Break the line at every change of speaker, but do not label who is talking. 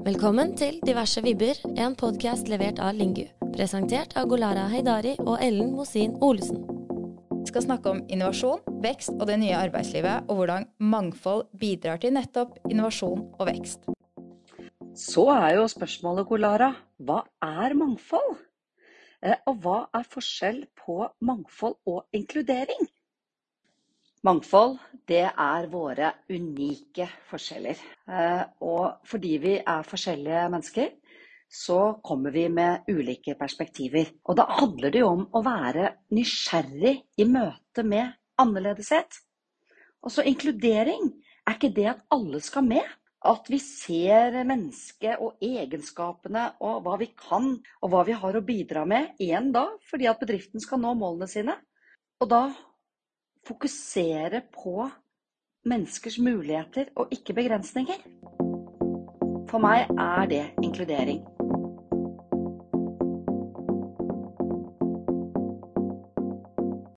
Velkommen til Diverse vibber, en podkast levert av Lingu. Presentert av Golara Heidari og Ellen Mosin Olesen.
Vi skal snakke om innovasjon, vekst og det nye arbeidslivet, og hvordan mangfold bidrar til nettopp innovasjon og vekst.
Så er jo spørsmålet, Golara, hva er mangfold? Eh, og hva er forskjell på mangfold og inkludering? Mangfold, det er våre unike forskjeller. Eh, og fordi vi er forskjellige mennesker, så kommer vi med ulike perspektiver. Og da handler det jo om å være nysgjerrig i møte med annerledeshet. Og så inkludering. Er ikke det at alle skal med? At vi ser mennesket og egenskapene og hva vi kan og hva vi har å bidra med. Igjen da fordi at bedriften skal nå målene sine. Og da fokusere på menneskers muligheter og ikke begrensninger. For meg er det inkludering.